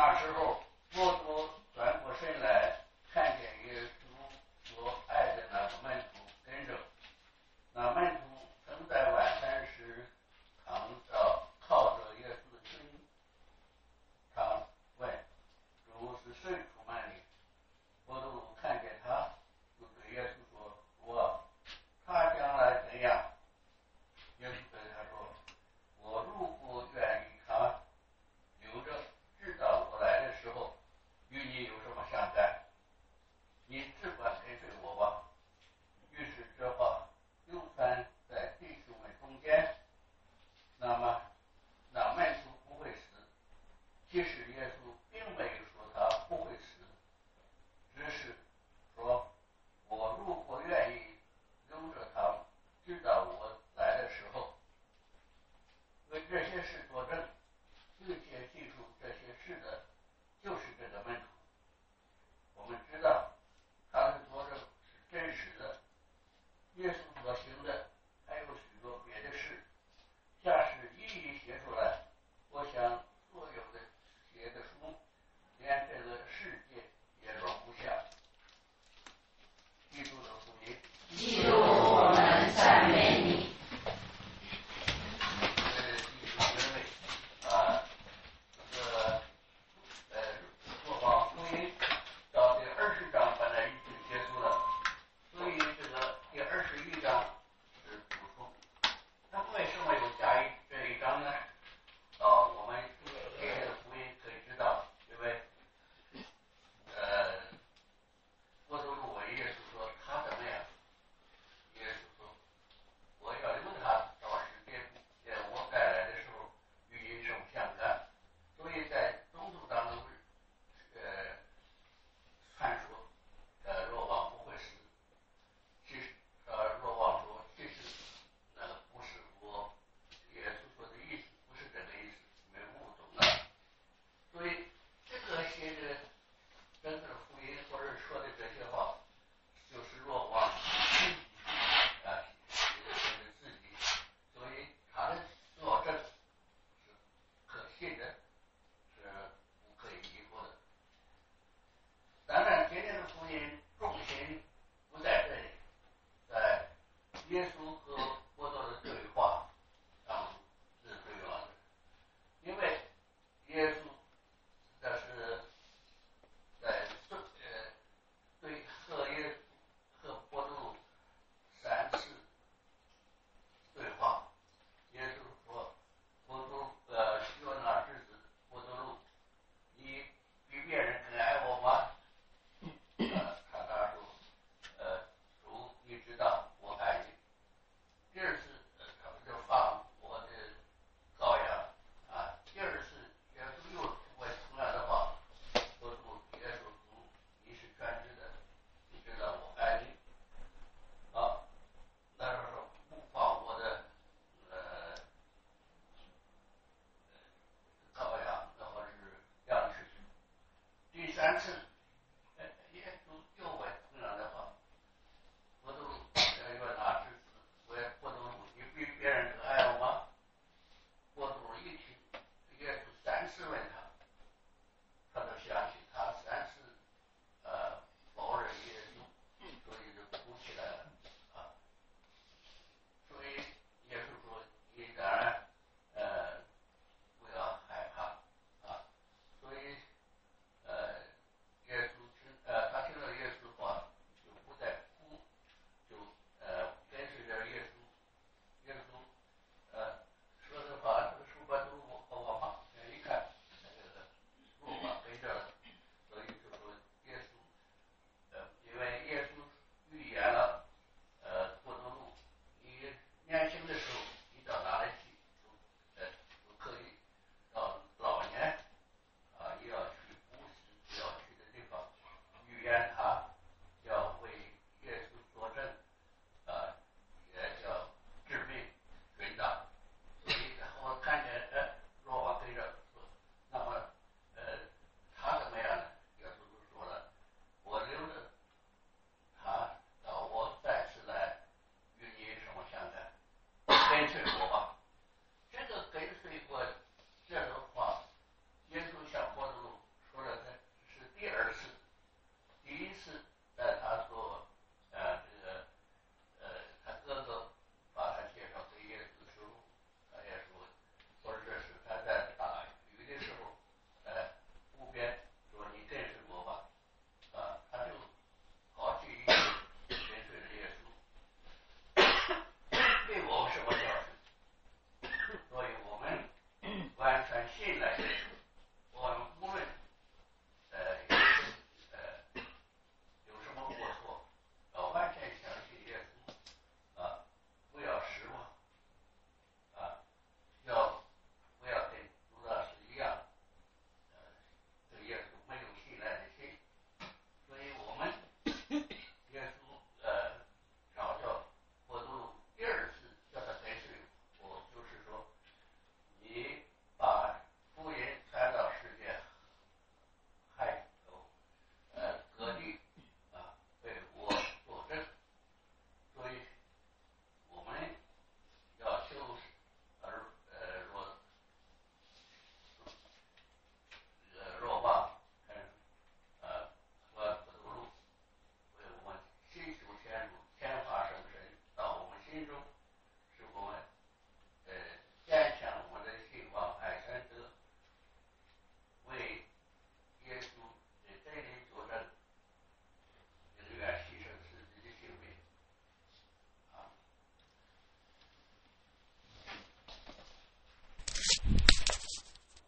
那时候 Yes.